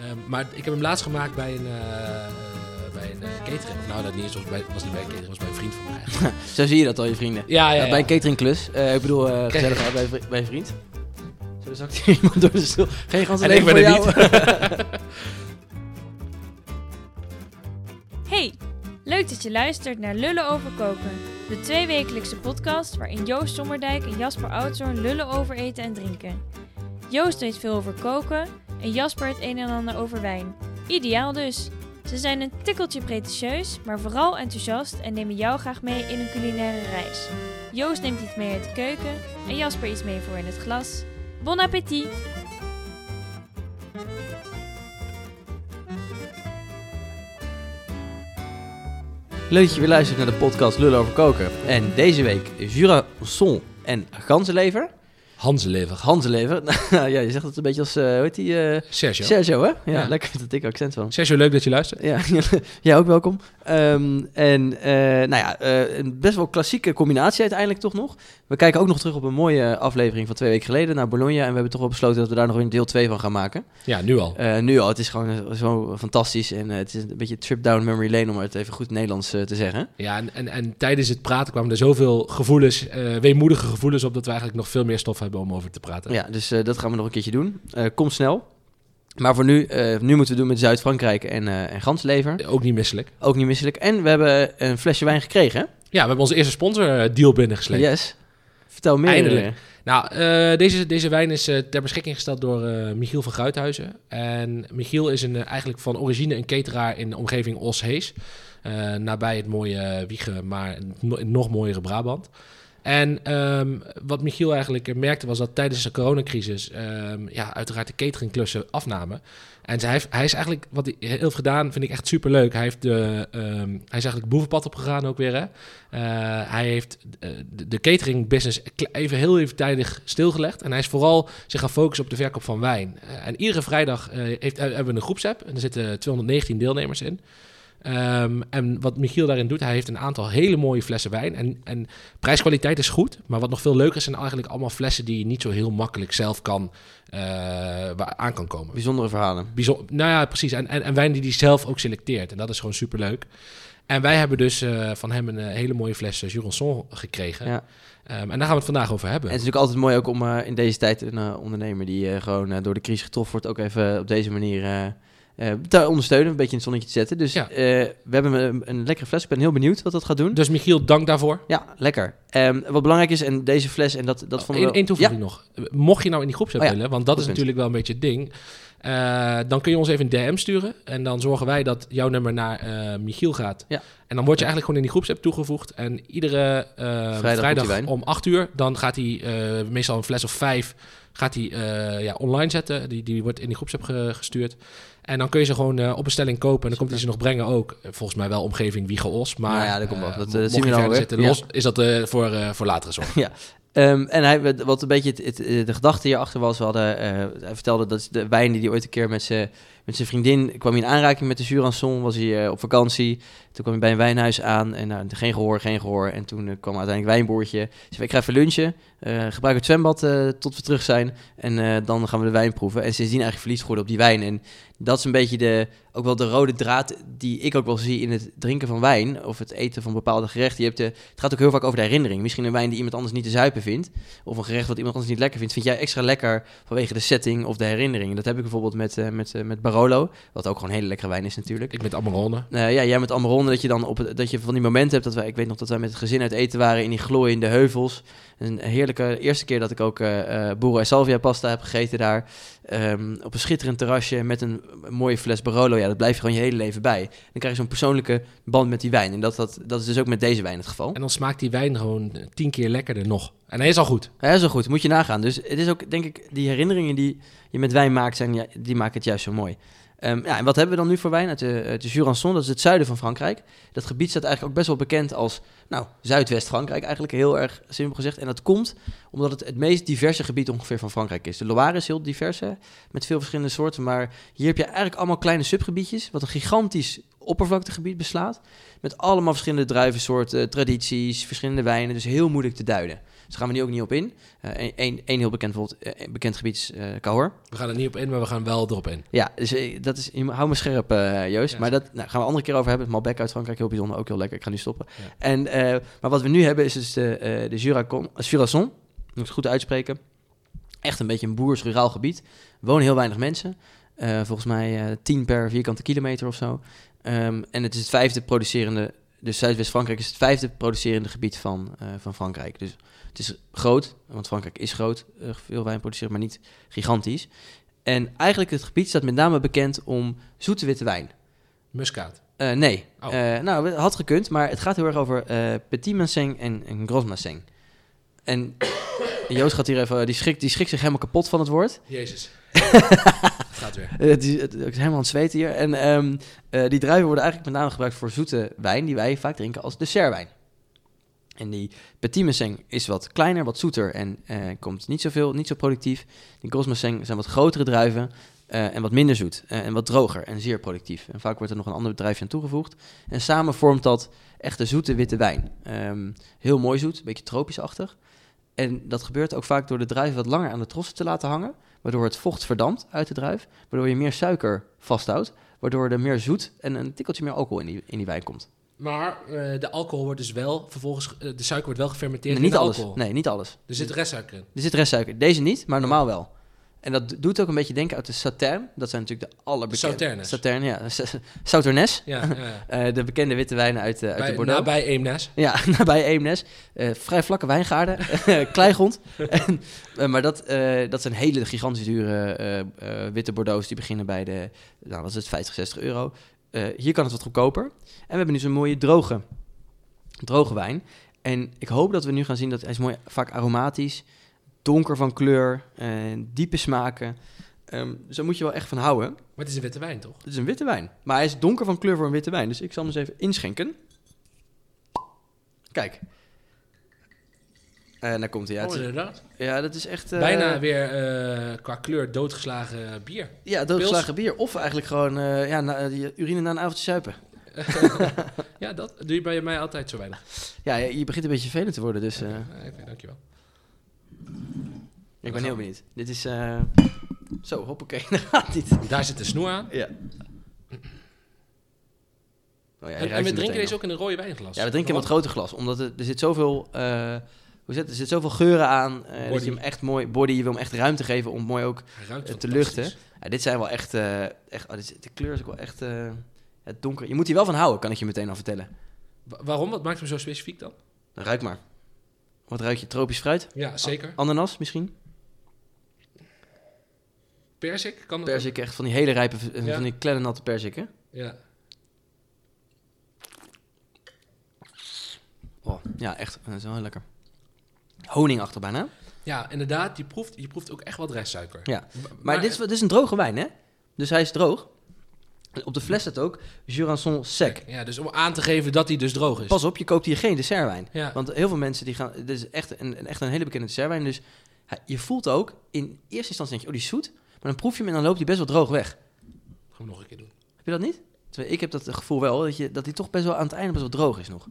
Ehm, maar ik heb hem laatst gemaakt bij een, eh, bij een eh, catering. Nou, dat niet eens, was, bij, was niet bij een catering, was bij een vriend van mij. eigenlijk. Zo zie je dat al, je vrienden. ja, ja, Ja, ja. bij een cateringklus. Eh, ik bedoel, eh gezellig uit bij, bij een vriend. Zo zakt hier iemand door de stoel. Geen ganse En leven ik ben voor er jou. Hey, leuk dat je luistert naar Lullen over koken. De tweewekelijkse podcast waarin Joost Sommerdijk en Jasper Oudzoorn lullen over eten en drinken. Joost weet veel over koken en Jasper het een en ander over wijn. Ideaal dus. Ze zijn een tikkeltje pretentieus, maar vooral enthousiast en nemen jou graag mee in een culinaire reis. Joost neemt iets mee uit de keuken en Jasper iets mee voor in het glas. Bon appétit! Leuk dat je weer luistert naar de podcast Lullen over koken. En deze week Jurason en ganzenlever. Hanzenlever. Ganzenlever. Nou ja, je zegt het een beetje als, eh hoe heet die? eh, Sergio. Sergio, hè? Ja, Ja. lekker met dat dikke accent van. Sergio, leuk dat je luistert. Ja, jij ook welkom. Ehm, en eh, nou ja, een best wel klassieke combinatie uiteindelijk toch nog. We kijken ook nog terug op een mooie aflevering van twee weken geleden naar Bologna. En we hebben toch wel besloten dat we daar nog een deel 2 van gaan maken. Ja, nu al. Nu al, het is gewoon zo fantastisch. En het is een beetje trip down memory lane om het even goed Nederlands te zeggen. Ja, en, en, en tijdens het praten kwamen er zoveel gevoelens, weemoedige gevoelens op, dat we eigenlijk nog veel meer stof hebben om over te praten. Ja, dus eh, dat gaan we nog een keertje doen. Eh, kom snel. Maar voor nu, eh, nu moeten we doen met Zuid-Frankrijk en, eh en ganslever. Ook niet misselijk. Ook niet misselijk. En we hebben een flesje wijn gekregen. Ja, we hebben onze eerste sponsordeal binnengesleept. Yes. Vertel meer. Eindelijk. Nou, deze, deze wijn is ter beschikking gesteld door Michiel van Gruithuizen. En Michiel is een, eigenlijk van origine een cateraar in de omgeving Os-Hees. Nabij het mooie Wiegen, maar no- nog mooiere Brabant. En ehm, wat Michiel eigenlijk merkte was dat tijdens de coronacrisis ehm, ja, uiteraard de cateringklussen afnamen. En hij, hij is eigenlijk, wat hij heeft gedaan, vind ik echt super leuk. Hij, heeft de, ehm, hij is eigenlijk boevenpad opgegaan ook weer. Hè? Eh, hij heeft eh, de, de catering business even heel even tijdig stilgelegd. En hij is vooral zich gaan focussen op de verkoop van wijn. Eh, en iedere vrijdag heeft, hebben we een groepsapp. En er zitten 219 deelnemers in. Ehm, en wat Michiel daarin doet, hij heeft een aantal hele mooie flessen wijn. En, en prijskwaliteit is goed. Maar wat nog veel leuker is, zijn eigenlijk allemaal flessen die je niet zo heel makkelijk zelf kan, eh, aan kan komen. Bijzondere verhalen. Bijzon- nou ja, precies. En, en, en wijn die hij zelf ook selecteert. En dat is gewoon superleuk. En wij hebben dus eh, van hem een eh, hele mooie fles Jurançon gekregen. Ja. Ehm, en daar gaan we het vandaag over hebben. En het is natuurlijk altijd mooi ook om in deze tijd een ondernemer die gewoon door de crisis getroffen wordt, ook even op deze manier eh, eh, te ondersteunen, een beetje in het zonnetje te zetten. Dus Ja. eh, we hebben een, een lekkere fles. Ik ben heel benieuwd wat dat gaat doen. Dus Michiel, dank daarvoor. Ja, lekker. Ehm, wat belangrijk is, en deze fles, en dat, dat vonden Eén we... één toevoeging nog. Mocht je nou in die groepsapp Oh ja, willen, want dat goed is punt. natuurlijk wel een beetje het ding. eh, dan kun je ons even een DM sturen. En dan zorgen wij dat jouw nummer naar eh, Michiel gaat. Ja. En dan word je eigenlijk gewoon in die groepsapp toegevoegd. En iedere eh, vrijdag, om 8 uur, dan gaat hij eh, meestal een fles of vijf gaat hij, eh, ja, online zetten. Die, die wordt in die groepsapp ge- gestuurd. En dan kun je ze gewoon eh, op bestelling kopen. En dan komt hij ze nog brengen ook. Eh, Volgens mij wel omgeving Wiegen Os. Maar Nou ja, dat komt wel. eh, Dat, mocht zien we dan verder weer. zitten Ja. los, is dat eh, voor, voor latere zorg. Ehm, en hij, wat een beetje het, het, de gedachte hierachter was, we hadden, hij vertelde dat de wijn die hij ooit een keer met zijn met zijn vriendin kwam hij in aanraking met de Jurançon, was hij eh, op vakantie. Toen kwam hij bij een wijnhuis aan en nou, geen gehoor, geen gehoor. En toen eh, kwam uiteindelijk wijnboertje. Hij zei, ik ga even lunchen, eh, gebruik het zwembad tot we terug zijn en dan gaan we de wijn proeven. En sindsdien eigenlijk verliefd op die wijn. En dat is een beetje de, ook wel de rode draad die ik ook wel zie in het drinken van wijn of het eten van bepaalde gerechten. Je hebt de, het gaat ook heel vaak over de herinnering. Misschien een wijn die iemand anders niet te zuipen vindt, of een gerecht wat iemand anders niet lekker vindt, vind jij extra lekker vanwege de setting of de herinnering. Dat heb ik bijvoorbeeld met, eh, met, eh, met Barolo, wat ook gewoon hele lekkere wijn is natuurlijk. Ik met Amarone. Eh, ja, jij met Amarone, dat je dan op het, dat je van die momenten hebt dat wij, ik weet nog dat wij met het gezin uit eten waren in die glooiende heuvels. Een heerlijke eerste keer dat ik ook eh eh boeren en salvia pasta heb gegeten daar. Ehm, op een schitterend terrasje met een mooie fles Barolo. Ja, dat blijf je gewoon je hele leven bij. Dan krijg je zo'n persoonlijke band met die wijn. En dat, dat, dat is dus ook met deze wijn het geval. En dan smaakt die wijn gewoon tien keer lekkerder nog. En hij is al goed. Ja, zo goed. Moet je nagaan. Dus het is ook, denk ik, die herinneringen die je met wijn maakt, zijn, die maken het juist zo mooi. Ehm, ja, en wat hebben we dan nu voor wijn uit de, uit de Jurançon? Dat is het zuiden van Frankrijk. Dat gebied staat eigenlijk ook best wel bekend als, nou, Zuidwest-Frankrijk eigenlijk, heel erg simpel gezegd. En dat komt omdat het het meest diverse gebied ongeveer van Frankrijk is. De Loire is heel divers, met veel verschillende soorten. Maar hier heb je eigenlijk allemaal kleine subgebiedjes, wat een gigantisch oppervlaktegebied beslaat. Met allemaal verschillende druivensoorten, tradities, verschillende wijnen. Dus heel moeilijk te duiden. Dus daar gaan we nu ook niet op in. Eén heel bekend, bijvoorbeeld, eh, bekend gebied is eh Cahors. We gaan er niet op in, maar we gaan wel erop in. Ja, dus eh, dat is, hou me scherp, eh, Joost. Ja, maar dat nou, gaan we een andere keer over hebben. Het Malbec uit Frankrijk, heel bijzonder, ook heel lekker. Ik ga nu stoppen. Ja. En, eh, maar wat we nu hebben is dus de, eh de Juracon, uh, Jurazon. Moet ik het goed uitspreken. Echt een beetje een boers-ruraal gebied. Er wonen heel weinig mensen. Eh, volgens mij eh 10 per vierkante kilometer of zo. Ehm, en het is het vijfde producerende... Dus Zuidwest-Frankrijk is het vijfde producerende gebied van, eh, van Frankrijk. Dus het is groot, want Frankrijk is groot. eh, veel wijn produceren, maar niet gigantisch. En eigenlijk het gebied staat met name bekend om zoete witte wijn. Muskaat. Eh, nee, Oh. Nou, het had gekund, maar het gaat heel erg over Petit Masseng en, en Gros Masseng. En Joost gaat hier even, die schrikt, die schrikt zich helemaal kapot van het woord. Jezus. Het gaat weer. Eh, het, is, het is helemaal aan het zweten hier. En ehm, eh, die druiven worden eigenlijk met name gebruikt voor zoete wijn, die wij vaak drinken als dessertwijn. En die Petit Masseng is wat kleiner, wat zoeter en eh, komt niet zoveel, niet zo productief. Die Gros Masseng zijn wat grotere druiven en wat minder zoet en wat droger en zeer productief. En vaak wordt er nog een ander druifje aan toegevoegd. En samen vormt dat echt een zoete witte wijn. Ehm, heel mooi zoet, een beetje tropisch-achtig. En dat gebeurt ook vaak door de druiven wat langer aan de trossen te laten hangen, waardoor het vocht verdampt uit de druif, waardoor je meer suiker vasthoudt, waardoor er meer zoet en een tikkeltje meer alcohol in die, in die wijn komt. Maar eh, de alcohol wordt dus wel, vervolgens, eh, de suiker wordt wel gefermenteerd Nee, in niet de alles. alcohol. Nee, niet alles. Er zit restsuiker in. Er zit restsuiker. Deze niet, maar normaal wel. En dat doet ook een beetje denken uit de Sauternes. Dat zijn natuurlijk de allerbekende... Sauternes. Sauternes, ja. Sauternes. Ja. Eh, de bekende witte wijnen uit, eh, uit de Bij, Bordeaux. nabij Eemnes. Ja, nabij Eemnes. Eh, vrij vlakke wijngaarden, kleigrond. En, maar dat, dat zijn hele gigantisch dure witte Bordeaux's. Die beginnen bij de, nou, wat is het, 50, 60 euro. Hier kan het wat goedkoper. En we hebben nu zo'n mooie droge, droge wijn. En ik hoop dat we nu gaan zien dat hij is mooi, vaak aromatisch, donker van kleur, eh, diepe smaken. Ehm dus daar moet je wel echt van houden. Maar het is een witte wijn, toch? Het is een witte wijn. Maar hij is donker van kleur voor een witte wijn. Dus ik zal hem eens even inschenken. Kijk. En daar komt hij. Ja, het oh, inderdaad. ja dat is echt... eh, Bijna weer eh, qua kleur doodgeslagen bier. Ja, doodgeslagen bier. Of eigenlijk gewoon eh, ja, na, urine na een avondje suipen. ja, dat doe je bij mij altijd zo weinig. Ja, je, je begint een beetje vervelend te worden. Dus eh, Eh, Oké, dankjewel. Ik ben heel benieuwd. Dit is... eh, Zo, hoppakee. Dat gaat niet. Daar zit de snoer aan. Ja. Oh, ja, en, en we drinken deze ook in een rode wijnglas. Ja, we drinken in wat groter glas. Omdat er, er zit zoveel... eh, hoe zit, er zit zoveel geuren aan. eh, dat je hem echt mooi... Body, je wil hem echt ruimte geven om mooi ook te luchten. Ja, dit zijn wel echt... echt oh, dit de kleur is ook wel echt... het donker. Je moet hier wel van houden, kan ik je meteen al vertellen. Wa- waarom? Wat maakt hem zo specifiek dan? Dan ruik maar. Wat ruik je? Tropisch fruit? Ja, zeker. Ananas misschien? Persik? Kan dat Persik, echt van die hele rijpe... eh, Ja. Van die kleine natte persik, hè? Ja. Oh, ja, echt. Dat is wel heel lekker. Honingachtig bijna. ja, inderdaad. Je proeft, je proeft ook echt wat restsuiker. Ja. Maar, dit, is, dit is een droge wijn, hè? Dus hij is droog. Op de fles staat ook Jurançon sec. Ja, dus om aan te geven dat hij dus droog is. Pas op, je koopt hier geen dessertwijn. Ja. Want heel veel mensen die gaan... Dit is echt een, echt een hele bekende dessertwijn. Dus je voelt ook... In eerste instantie denk je, oh, die is zoet. Maar dan proef je hem en dan loopt hij best wel droog weg. Gaan we nog een keer doen. Heb je dat niet? Ik heb dat gevoel wel, dat, je, dat hij toch best wel aan het einde best wel droog is nog.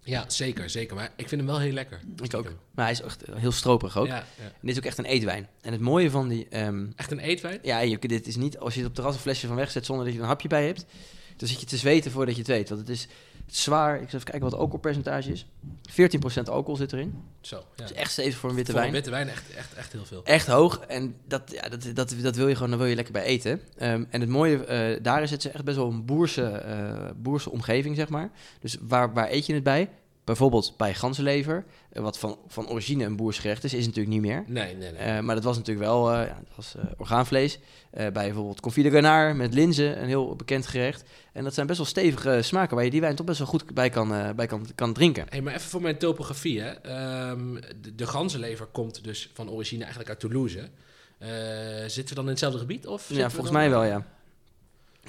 Ja, zeker, zeker. Maar ik vind hem wel heel lekker. Ik ook. Maar hij is echt heel stroperig ook. Ja, ja. En dit is ook echt een eetwijn. En het mooie van die... ehm, Echt een eetwijn? ja, je, dit is niet als je het op terras een flesje van wegzet zonder dat je er een hapje bij hebt. Dan zit je te zweten voordat je het weet. Want het is zwaar. Ik zal even kijken wat het alcoholpercentage is. 14% alcohol zit erin. Zo, ja. Dat is echt stevig voor een witte Voor wijn. een witte wijn echt, echt, echt heel veel. Echt hoog. En dat, ja, dat, dat, dat wil je gewoon, daar wil je lekker bij eten. Ehm, en het mooie, eh, daar is het echt best wel een boerse, eh, boerse omgeving, zeg maar. Dus waar, waar eet je het bij? Bijvoorbeeld bij ganzenlever, eh, wat van, van origine een boersgerecht is, is natuurlijk niet meer. Nee, nee, nee. Eh, maar dat was natuurlijk wel eh, ja, dat was, orgaanvlees. Bij bijvoorbeeld confit de garnard met linzen, een heel bekend gerecht. En dat zijn best wel stevige smaken waar je die wijn toch best wel goed bij kan, bij kan, kan drinken. Hey, maar even voor mijn topografie. Hè. Ehm, de, de ganzenlever komt dus van origine eigenlijk uit Toulouse. Zitten we dan in hetzelfde gebied? Of Ja, volgens mij wel, ja.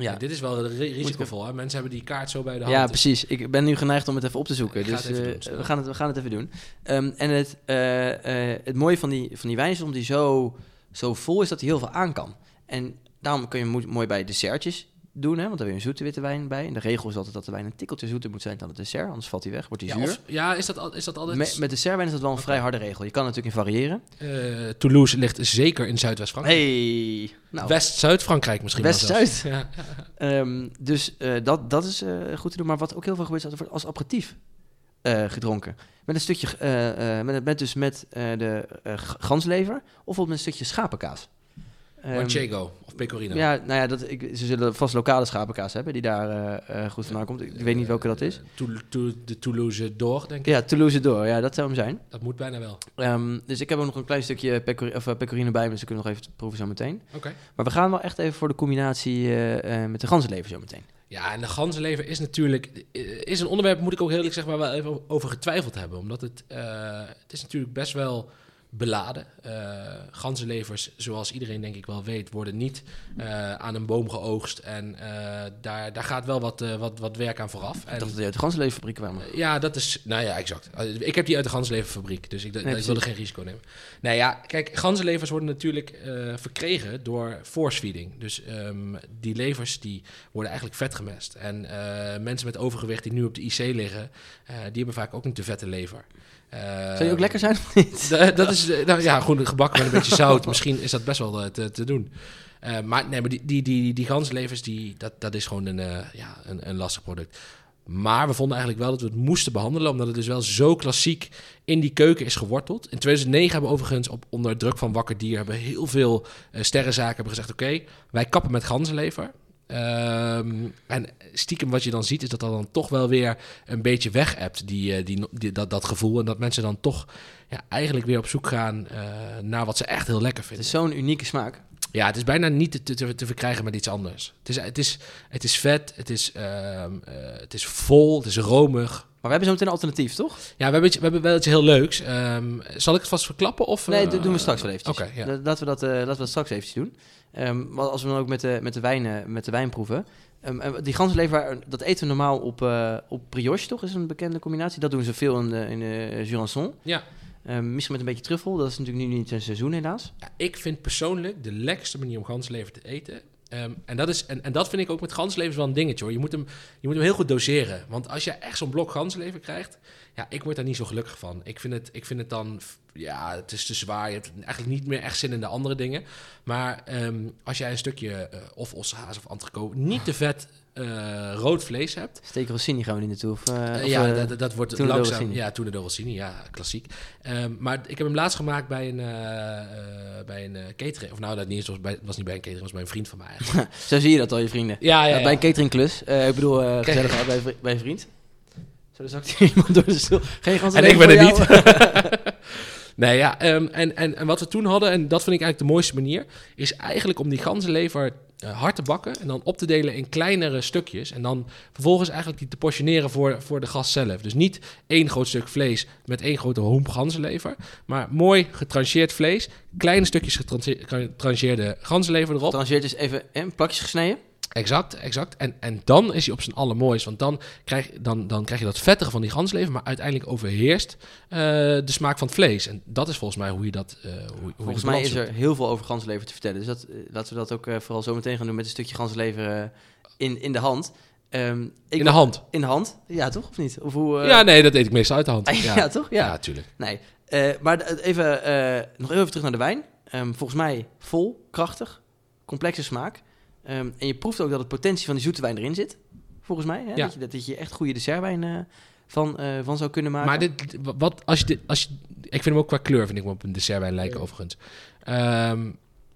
Ja. Dit is wel ri- risicovol. Hè? Mensen hebben die kaart zo bij de hand. Ja, precies. Ik ben nu geneigd om het even op te zoeken. Dus eh, doen, we, gaan het, we gaan het even doen. Ehm, en het, eh, eh, het mooie van die, van die wijn is, omdat die zo, zo vol is, dat hij heel veel aan kan. En daarom kun je mo- mooi bij dessertjes doen, hè, want daar heb je een zoete witte wijn bij. En de regel is altijd dat de wijn een tikkeltje zoeter moet zijn dan het dessert, anders valt hij weg, wordt hij Ja, zuur. of- ja is, dat, al- is dat altijd... Me- met dessertwijn is dat wel een vrij harde regel. Je kan natuurlijk in variëren. Eh, Toulouse ligt zeker in Zuidwest-Frankrijk. Hey, nou, West-Zuid-Frankrijk misschien. West-Zuid. Ja. Ehm, dus eh, dat, dat is eh, goed te doen. Maar wat ook heel veel gebeurt, is dat wordt als aperitief gedronken. Met een stukje, met, met dus met de ganslever of met een stukje schapenkaas. Ehm, Manchego of Pecorino. ja, nou ja, dat, ik, ze zullen vast lokale schapenkaas hebben die daar eh, eh, goed vandaan komt. Ik weet niet welke dat is. Eh, de Toulouse door, denk ik. Ja, Toulouse door. Ja, dat zou hem zijn. Dat moet bijna wel. Ehm, dus ik heb ook nog een klein stukje pecori- of, pecorino bij me, dus kunnen nog even proeven zo meteen. Oké. Maar we gaan wel echt even voor de combinatie met de ganzenlever zo meteen. Ja, en de ganzenlever is natuurlijk is een onderwerp, moet ik ook heel eerlijk zeggen, waar we wel even over getwijfeld hebben. Omdat het, het is natuurlijk best wel beladen. Eh ganzenlevers, zoals iedereen denk ik wel weet, worden niet eh, aan een boom geoogst. En eh, daar, daar gaat wel wat, wat, wat werk aan vooraf. Ik En, dacht dat die uit de ganzenleverfabriek kwamen. ja, dat is. Nou ja, exact. Ik heb die uit de ganzenleverfabriek, dus ik, Nee, ik wilde geen risico nemen. Nou ja, kijk, ganzenlevers worden natuurlijk verkregen door force feeding. Dus ehm, die levers die worden eigenlijk vet gemest. En mensen met overgewicht die nu op de IC liggen, die hebben vaak ook een te vette lever. Zou die ook lekker zijn of niet? da- dat is, eh, nou ja, gewoon gebakken met een beetje zout. Misschien is dat best wel eh, te, te doen. Eh, maar nee, maar die, die, die, die ganzenlevers, die, dat, dat is gewoon een, eh, ja, een, een lastig product. Maar we vonden eigenlijk wel dat we het moesten behandelen, omdat het dus wel zo klassiek in die keuken is geworteld. In 2009 hebben we overigens op, onder druk van Wakker Dier hebben heel veel eh, sterrenzaken hebben gezegd: oké, wij kappen met ganzenlever. Ehm, en stiekem wat je dan ziet, is dat dat dan toch wel weer een beetje weg hebt, die, eh, die, die, dat, dat gevoel. En dat mensen dan toch ja, eigenlijk weer op zoek gaan eh, naar wat ze echt heel lekker Het vinden. is zo'n unieke smaak. Ja, het is bijna niet te, te, te verkrijgen met iets anders. Het is, het is, het is vet, het is, ehm, eh, het is vol, het is romig. Maar we hebben zo meteen een alternatief, toch? Ja, we hebben, we hebben wel iets heel leuks. Ehm, zal ik het vast verklappen? Of, Nee, dat doen we straks wel eventjes. Oké, ja. La- Laten, we dat, laten we dat straks eventjes doen. Ehm, maar als we dan ook met de, met de, wijn, eh, met de wijn proeven. En die ganzenlever, dat eten we normaal op, eh, op brioche, toch? Is een bekende combinatie. Dat doen ze veel in, de, in eh, Jurançon. Ja. Ehm, misschien met een beetje truffel. Dat is natuurlijk nu niet zijn seizoen helaas. Ja, ik vind persoonlijk de lekkerste manier om ganslever te eten. Ehm, en, dat is, en, en dat vind ik ook met ganslever wel een dingetje hoor. Je moet, hem, je moet hem heel goed doseren. Want als je echt zo'n blok ganslever krijgt, ja, ik word daar niet zo gelukkig van. Ik vind het, ik vind het dan, ja, het is te zwaar. Je hebt eigenlijk niet meer echt zin in de andere dingen. Maar ehm, als jij een stukje eh, of ossehaas of entrecote, niet te vet eh, rood vlees hebt. Steak Rossini gaan we niet naartoe. Of, eh, Eh, ja, dat, dat- wordt Tuna langzaam. Rossini. Ja, Tuna de Rossini, ja, klassiek. Ehm, maar ik heb hem laatst gemaakt bij een, bij een catering. Of nou, dat niet eens, was, bij, was niet bij een catering, was bij een vriend van mij eigenlijk. Zo zie je dat al, je vrienden. ja, ja, bij een cateringklus. Ik bedoel, gezellig bij, bij een vriend. Zo, zakt hier iemand door de stoel. Geen En ik ben er er Nee, ja, ehm, en, en, en wat we toen hadden, en dat vind ik eigenlijk de mooiste manier, is eigenlijk om die ganzenlever hard te bakken en dan op te delen in kleinere stukjes. En dan vervolgens eigenlijk die te portioneren voor, voor de gast zelf. Dus niet één groot stuk vlees met één grote homp ganzenlever, maar mooi getrancheerd vlees, kleine stukjes getranche- getrancheerde ganzenlever erop. Trancheert is even in plakjes gesneden. Exact, exact. En, en dan is hij op zijn allermooist. Want dan krijg, dan, dan krijg je dat vettige van die ganslever, maar uiteindelijk overheerst eh, de smaak van het vlees. En dat is volgens mij hoe je dat. eh hoe, hoe je Volgens mij is er heel veel over ganzenlever te vertellen. Dus dat, eh, laten we dat ook vooral zo meteen gaan doen met een stukje ganzenlever eh, in, in de hand. Ehm, ik In de hand. In de hand? Ja, toch? Of niet? Of hoe, ja, nee, dat eet ik meestal uit de hand. ja. Ja, toch? Ja. ja tuurlijk. Nee. Maar even, nog even terug naar de wijn. Ehm, volgens mij vol, krachtig, complexe smaak. Ehm, en je proeft ook dat het potentie van die zoete wijn erin zit. Volgens mij. Hè? Ja. Dat, je, dat je echt goede dessertwijn eh, van, eh, van zou kunnen maken. Maar dit, wat, als je dit, als je, ik vind hem ook qua kleur, vind ik hem op een dessertwijn lijken overigens. Ehm,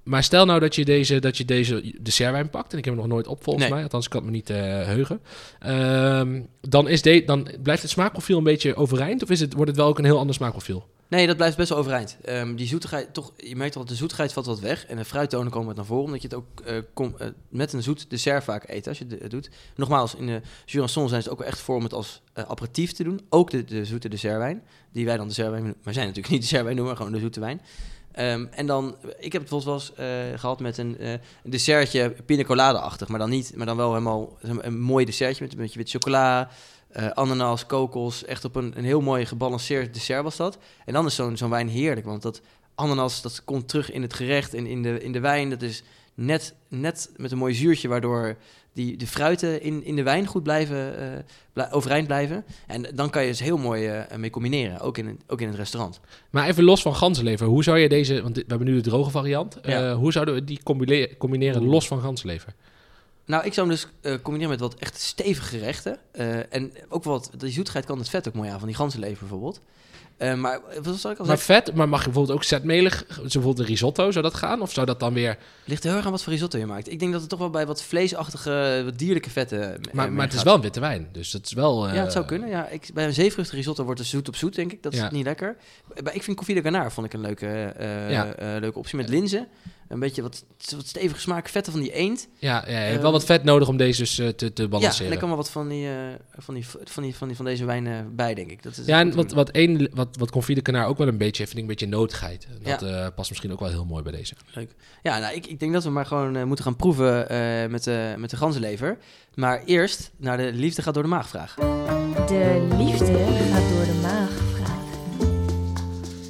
maar stel nou dat je deze, dat je deze dessertwijn pakt, en ik heb hem nog nooit op volgens Nee. mij, althans ik kan het me niet eh, heugen. Ehm, dan, is de, dan blijft het smaakprofiel een beetje overeind, of is het, wordt het wel ook een heel ander smaakprofiel? Nee, dat blijft best wel overeind. Ehm, die zoetigheid, toch, je merkt al dat de zoetigheid valt wat weg. En de fruittonen komen wat naar voren, omdat je het ook eh, eh, met een zoet dessert vaak eet als je het doet. Nogmaals, in de Jurançon zijn ze ook echt voor om het als eh, aperitief te doen. Ook de, de zoete dessertwijn, die wij dan dessertwijn noemen. Maar zijn natuurlijk niet dessertwijn noemen, maar gewoon de zoete wijn. Ehm, en dan, ik heb het bijvoorbeeld wel eh, gehad met een, eh, een dessertje pina colada-achtig, maar dan niet, maar dan wel helemaal een, een mooi dessertje met een beetje wit chocola, eh, ananas, kokos, echt op een, een heel mooi gebalanceerd dessert was dat. En dan is zo'n zo'n wijn heerlijk, want dat ananas, dat komt terug in het gerecht en in de, in de wijn. Dat is, net, net met een mooi zuurtje, waardoor die, de fruiten in, in de wijn goed blijven, eh, blij- overeind blijven. En dan kan je dus heel mooi eh, mee combineren, ook in, het- ook in het restaurant. Maar even los van ganzenlever, hoe zou je deze, want we hebben nu de droge variant, Ja. Eh, hoe zouden we die combine- combineren los van ganzenlever? Nou, ik zou hem dus eh, combineren met wat echt stevige gerechten. Eh, en ook wat, die zoetigheid kan het vet ook mooi aan, van die ganzenlever bijvoorbeeld. Eh, maar wat zal ik al Maar zeggen? vet, maar mag je bijvoorbeeld ook zetmelig, zo bijvoorbeeld een risotto, zou dat gaan? Of zou dat dan weer... Ligt heel erg aan wat voor risotto je maakt. Ik denk dat het toch wel bij wat vleesachtige, wat dierlijke vetten... Maar, maar het is wel een witte wijn, dus dat is wel... Ja, het zou kunnen. Ja, ik, bij een zeevruchten risotto wordt het zoet op zoet, denk ik. Dat is Ja. niet lekker. Maar ik vind koffie de garnaar vond ik een leuke, Ja. leuke optie. Met linzen. Een beetje wat, wat stevige smaak. Vetten van die eend. Ja, ja, je hebt Ehm, wel wat vet nodig om deze dus eh, te, te Ja, balanceren. lekker maar wat van, die, eh, van, die, van, die, van, die, van deze wijn eh, bij, denk ik. Dat is Ja, en wat, wat, een, wat, wat Confit de Canaar ook wel een beetje heeft, vind ik een beetje notigheid. Dat eh, past misschien ook wel heel mooi bij deze. Ja, nou, ik, ik denk dat we maar gewoon eh, moeten gaan proeven eh, met, de met de ganzenlever. Maar eerst naar de liefde gaat door de maag vraag. De liefde gaat door de maag vraag.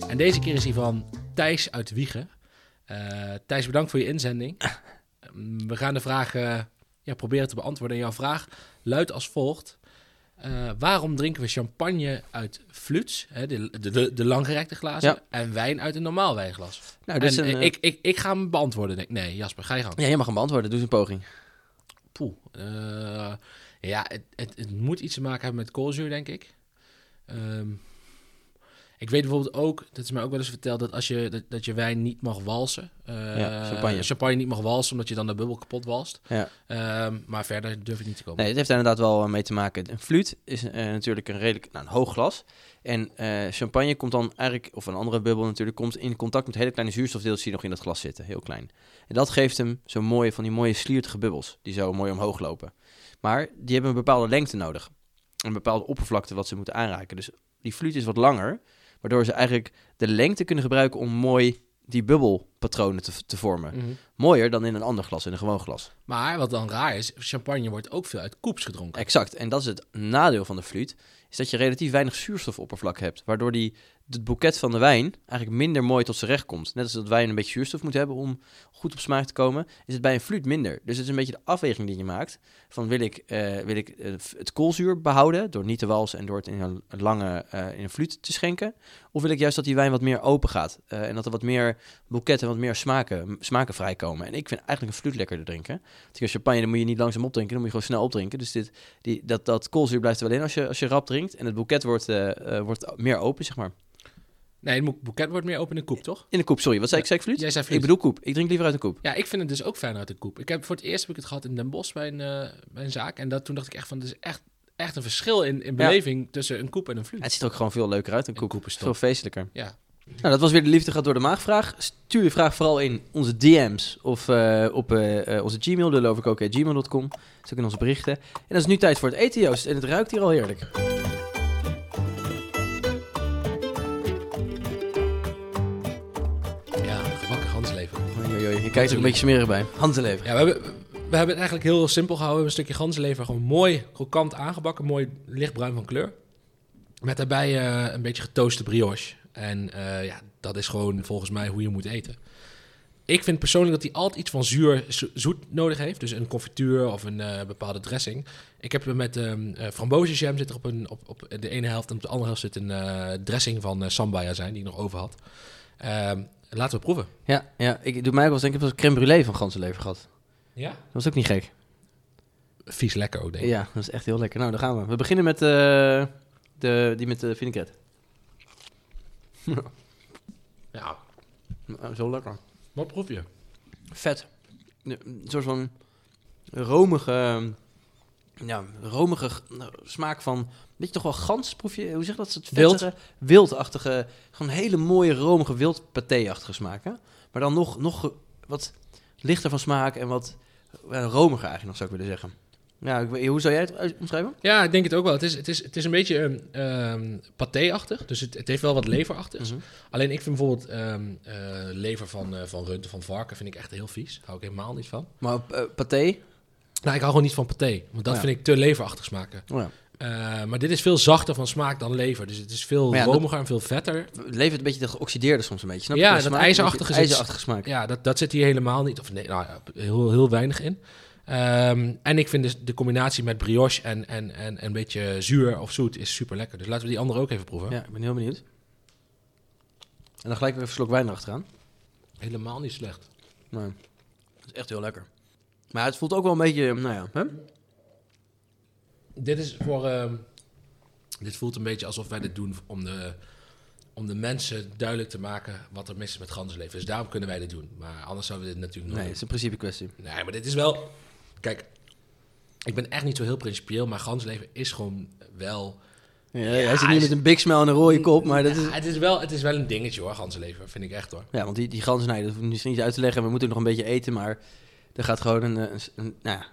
En deze keer is hij van Thijs uit Wiegen. Eh, Thijs, bedankt voor je inzending. Mm, We gaan de vraag eh, ja, proberen te beantwoorden. En jouw vraag luidt als volgt. Eh, waarom drinken we champagne uit fluts, hè, de, de, de, langgerekte glazen, Ja. en wijn uit een normaal wijnglas? Nou, is en, een, ik, ik, ik ga hem beantwoorden. Denk. ik. Nee, Jasper, ga je gang. Ja, jij mag hem beantwoorden. Doe eens een poging. Poeh. eh, ja, het, het, het moet iets te maken hebben met koolzuur, denk ik. Ehm, ik weet bijvoorbeeld ook, dat is mij ook wel eens verteld, dat als je, dat, dat je wijn niet mag walsen. eh, Ja, champagne. niet mag walsen, omdat je dan de bubbel kapot walst. Ja. Ehm, maar verder durf ik niet te komen. Nee, het heeft daar inderdaad wel eh, mee te maken. Een fluit is eh, natuurlijk een redelijk nou, een hoog glas. En champagne komt dan eigenlijk, of een andere bubbel natuurlijk, komt in contact met hele kleine zuurstofdeeltjes die nog in dat glas zitten. Heel klein. En dat geeft hem zo'n mooie, van die mooie sliertige bubbels, die zo mooi omhoog lopen. Maar die hebben een bepaalde lengte nodig. Een bepaalde oppervlakte wat ze moeten aanraken. Dus die fluit is wat langer, waardoor ze eigenlijk de lengte kunnen gebruiken om mooi die bubbelpatronen te, te vormen. Mhm. Mooier dan in een ander glas, in een gewoon glas. Maar wat dan raar is, champagne wordt ook veel uit koeps gedronken. Exact. En dat is het nadeel van de fluit. Is dat je relatief weinig zuurstofoppervlak hebt. Waardoor die, het boeket van de wijn eigenlijk minder mooi tot zijn recht komt. Net als dat wijn een beetje zuurstof moet hebben om goed op smaak te komen. Is het bij een fluit minder. Dus het is een beetje de afweging die je maakt. Van wil ik, eh, wil ik eh, het koolzuur behouden. Door niet te walsen en door het in een lange eh, in een fluit te schenken. Of wil ik juist dat die wijn wat meer open gaat. en dat er wat meer boeketten, wat meer smaken, smaken vrijkomen. En ik vind eigenlijk een fluit lekkerder drinken. Want champagne dan moet je niet langzaam opdrinken. Dan moet je gewoon snel opdrinken. Dus dit, die, dat, dat koolzuur blijft er wel in als je, als je rap drinkt. En het boeket wordt, wordt meer open, zeg maar. Nee, het boeket wordt meer open in een koep, toch? In de koep, sorry. Wat zei ik? Zei ik? Jij zei Ik bedoel koep. Ik drink liever uit een koep. Ja, ik vind het dus ook fijn uit de koep. Ik heb voor het eerst heb ik het gehad in Den Bosch bij een, eh, bij een zaak. En dat, toen dacht ik echt van, er is echt, echt een verschil in, in beleving tussen een koep en een fluit. Het ziet er ook gewoon veel leuker uit, een Een koep. koep is Veel feestelijker. Ja. Nou, dat was weer de liefde gaat door de maag vraag. Stuur je vraag vooral in onze DM's of eh, op eh, onze Gmail, lulloverkoken.gmail.com. Dat is ook in onze berichten. En dan is nu tijd voor het eten, Joost. En het ruikt hier al heerlijk. Je kijkt er een beetje smerig bij. Handen leven. Ja, we hebben, we hebben het eigenlijk heel simpel gehouden. We hebben een stukje ganslever gewoon mooi krokant aangebakken. Mooi lichtbruin van kleur. Met daarbij eh, een beetje getooste brioche. En eh, ja, dat is gewoon volgens mij hoe je moet eten. Ik vind persoonlijk dat hij altijd iets van zuur, zo- zoet nodig heeft. Dus een confituur of een eh, bepaalde dressing. Ik heb er met ehm eh frambozenjam zit er op, een, op, op de ene helft. En op de andere helft zit een dressing van sambaya zijn die ik nog over had. Laten we proeven. Ja, ja, ik doe mij ook wel eens denken, ik heb crème brûlée van ganzenlever gehad. Ja? Dat was ook niet gek. Vies lekker ook, denk ik. Ja, dat is echt heel lekker. Nou, daar gaan we. We beginnen met eh, de, die met de vinaigrette. Ja, Zo lekker. wat proef je? Vet. Een soort van romige, ja, romige smaak van, weet je toch wel gans, proef je? Hoe zeg je dat? Het Wild. vettige, wildachtige, gewoon hele mooie romige wildpaté-achtige smaak, hè? Maar dan nog, nog wat lichter van smaak en wat eh, romiger eigenlijk nog, zou ik willen zeggen. Ja, hoe zou jij het uit- omschrijven? Ja, ik denk het ook wel. Het is, het is, het is een beetje ehm, paté-achtig. Dus het, het heeft wel wat leverachtigs. Mhm. Alleen ik vind bijvoorbeeld ehm, eh, lever van, eh, van rund van varken vind ik echt heel vies. Hou ik helemaal niet van. Maar eh, paté, Nou, ik hou gewoon niet van paté. Want dat Oh ja. vind ik te leverachtig smaken. oh ja. Eh, maar dit is veel zachter van smaak dan lever. Dus het is veel ja, romiger en veel vetter. Het levert een beetje de geoxideerde soms een beetje. Snap? Ja, De dat ijzerachtige een smaak. Ja, dat, dat zit hier helemaal niet. Of nee, nou ja, heel, heel weinig in. Ehm, en ik vind dus de combinatie met brioche en, en, en, en een beetje zuur of zoet is super lekker. Dus laten we die andere ook even proeven. Ja, ik ben heel benieuwd. En dan gelijk weer even een slok wijn erachteraan. Helemaal niet slecht. Nee, dat is echt heel lekker. Maar het voelt ook wel een beetje, nou ja, hè? Dit is voor. ehm, dit voelt een beetje alsof wij dit doen om de, om de mensen duidelijk te maken wat er mis is met ganzenleven. Dus daarom kunnen wij dit doen. Maar anders zouden we dit natuurlijk nooit Nee, het is een principe kwestie. Nee, maar dit is wel. Kijk, ik ben echt niet zo heel principieel, maar ganzenleven is gewoon wel. Ja, Ja, hij zit is- met een big smile en een rode kop, maar dat is... Ja, het, is wel, het is wel een dingetje hoor, ganzenleven, vind ik echt hoor. Ja, want die, die ganzen, nee, dat hoef ik misschien niet uit te leggen. We moeten nog een beetje eten, maar er gaat gewoon een, een, een- nou ja,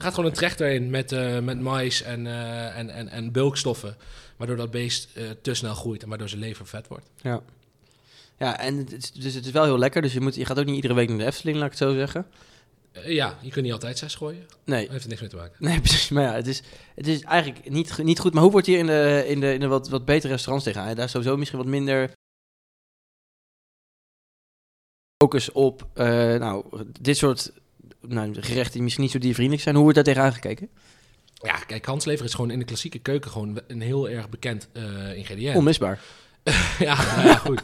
Er gaat gewoon een trechter in met, eh, met mais en, eh, en, en, en bulkstoffen. Waardoor dat beest eh, te snel groeit en waardoor zijn lever vet wordt. Ja. Ja, en het is, dus het is wel heel lekker. Dus je, moet, je gaat ook niet iedere week naar de Efteling, laat ik het zo zeggen. Ja, je kunt niet altijd zes gooien. Nee, Dat heeft er niks mee te maken. nee precies. Maar ja, het is, het is eigenlijk niet, niet goed. Maar hoe wordt hier in de, in de, in de wat, wat betere restaurants tegenaan? Daar is sowieso misschien wat minder focus op, nou, dit soort nou, gerechten die misschien niet zo diervriendelijk zijn. Hoe wordt daar tegenaan gekeken? Ja, kijk, ganslever is gewoon in de klassieke keuken gewoon een heel erg bekend eh, ingrediënt. Onmisbaar. ja, nou ja, goed.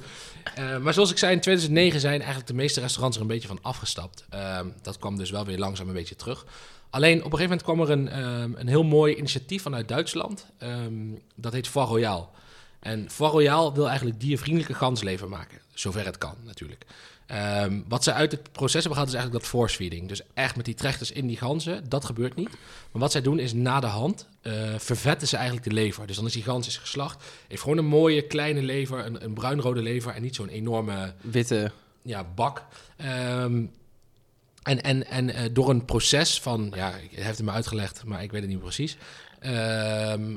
Eh, maar zoals ik zei, in 2009 zijn eigenlijk de meeste restaurants er een beetje van afgestapt. Ehm, dat kwam dus wel weer langzaam een beetje terug. Alleen op een gegeven moment kwam er een, ehm, een heel mooi initiatief vanuit Duitsland. Ehm, dat heet Van Royal. En Van Royal wil eigenlijk diervriendelijke ganslever maken. Zover het kan, natuurlijk. Ehm, wat ze uit het proces hebben gehad is eigenlijk dat force feeding. Dus echt met die trechters in die ganzen, dat gebeurt niet. Maar wat zij doen is na de hand eh, vervetten ze eigenlijk de lever. Dus dan is die gans is geslacht. Heeft gewoon een mooie kleine lever, een, een bruinrode lever en niet zo'n enorme Witte. ja, bak. Ehm, en en, en eh, door een proces van, ja, hij heeft het me uitgelegd, maar ik weet het niet precies. Ehm,